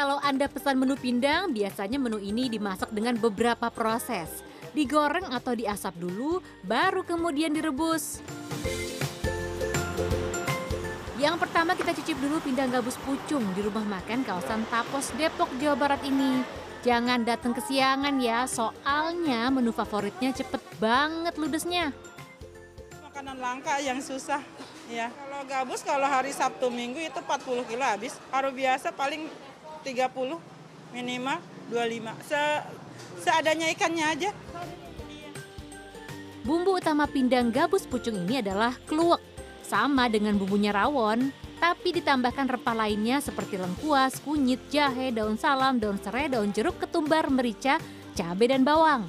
Kalau Anda pesan menu pindang, biasanya menu ini dimasak dengan beberapa proses. Digoreng atau diasap dulu, baru kemudian direbus. Yang pertama kita cicip dulu pindang gabus pucung di rumah makan kawasan Tapos, Depok, Jawa Barat ini. Jangan datang kesiangan ya, soalnya menu favoritnya cepet banget ludesnya. Makanan langka yang susah ya. Kalau gabus kalau hari Sabtu Minggu itu 40 kilo habis. Paru biasa paling 30 minimal 25. Se seadanya ikannya aja. Bumbu utama pindang gabus pucung ini adalah kluwek. Sama dengan bumbunya rawon, tapi ditambahkan rempah lainnya seperti lengkuas, kunyit, jahe, daun salam, daun serai, daun jeruk, ketumbar, merica, cabai, dan bawang.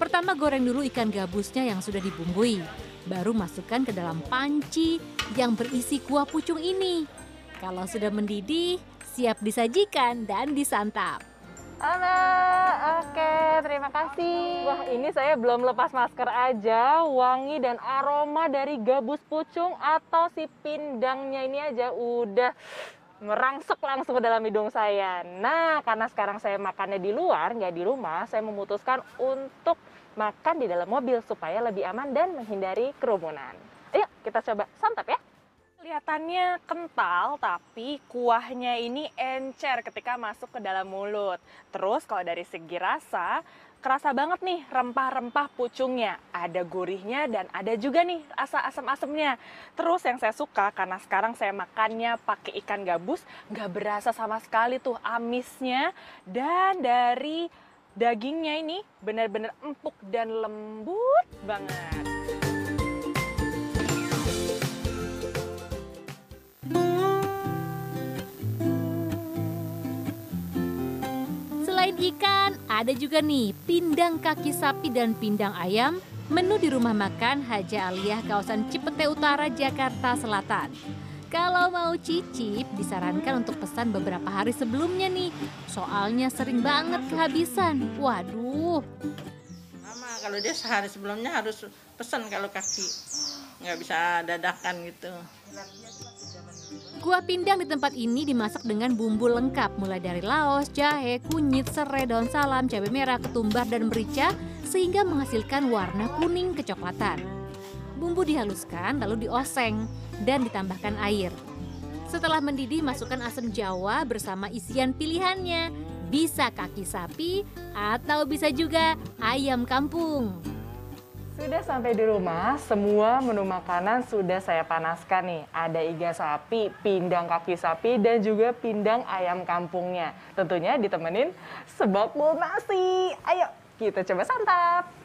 Pertama goreng dulu ikan gabusnya yang sudah dibumbui. Baru masukkan ke dalam panci yang berisi kuah pucung ini. Kalau sudah mendidih, siap disajikan dan disantap. Halo, oke terima kasih. Wah ini saya belum lepas masker aja, wangi dan aroma dari gabus pucung atau si pindangnya ini aja udah merangsek langsung ke dalam hidung saya. Nah, karena sekarang saya makannya di luar, nggak di rumah, saya memutuskan untuk makan di dalam mobil supaya lebih aman dan menghindari kerumunan. Ayo kita coba santap ya. Kelihatannya kental, tapi kuahnya ini encer ketika masuk ke dalam mulut. Terus kalau dari segi rasa, kerasa banget nih rempah-rempah pucungnya. Ada gurihnya dan ada juga nih rasa asam-asamnya. Terus yang saya suka karena sekarang saya makannya pakai ikan gabus, nggak berasa sama sekali tuh amisnya. Dan dari dagingnya ini benar-benar empuk dan lembut banget. Selain ikan, ada juga nih pindang kaki sapi dan pindang ayam menu di rumah makan Haja Aliyah kawasan Cipete Utara, Jakarta Selatan. Kalau mau cicip, disarankan untuk pesan beberapa hari sebelumnya nih. Soalnya sering banget kehabisan. Waduh, Lama kalau dia sehari sebelumnya harus pesan kalau kaki. Nggak bisa dadakan gitu. Kuah pindang di tempat ini dimasak dengan bumbu lengkap mulai dari laos, jahe, kunyit, serai, daun salam, cabai merah, ketumbar, dan merica sehingga menghasilkan warna kuning kecoklatan. Bumbu dihaluskan lalu dioseng dan ditambahkan air. Setelah mendidih masukkan asam jawa bersama isian pilihannya. Bisa kaki sapi atau bisa juga ayam kampung. Sudah sampai di rumah, semua menu makanan sudah saya panaskan nih. Ada iga sapi, pindang kaki sapi, dan juga pindang ayam kampungnya. Tentunya ditemenin sebakul nasi. Ayo, kita coba santap.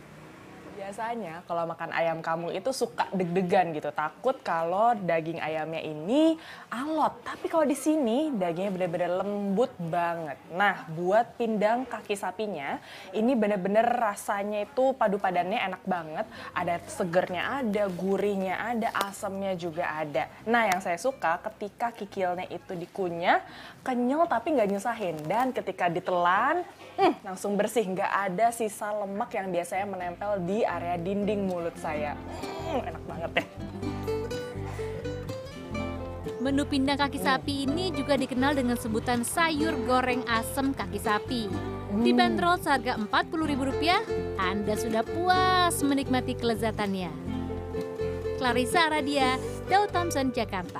Biasanya kalau makan ayam kampung itu suka deg-degan gitu, takut kalau daging ayamnya ini alot. Tapi kalau di sini dagingnya benar-benar lembut banget. Nah, buat pindang kaki sapinya, ini benar-benar rasanya itu padu padannya enak banget. Ada segernya ada, gurihnya ada, asamnya juga ada. Nah, yang saya suka ketika kikilnya itu dikunyah, kenyal tapi nggak nyusahin. Dan ketika ditelan, hmm, langsung bersih, nggak ada sisa lemak yang biasanya menempel di area dinding mulut saya. Hmm, enak banget deh. Menu pindang kaki sapi ini juga dikenal dengan sebutan sayur goreng asem kaki sapi. Dibanderol seharga Rp40.000, Anda sudah puas menikmati kelezatannya. Clarissa Aradia, Daud Thompson, Jakarta.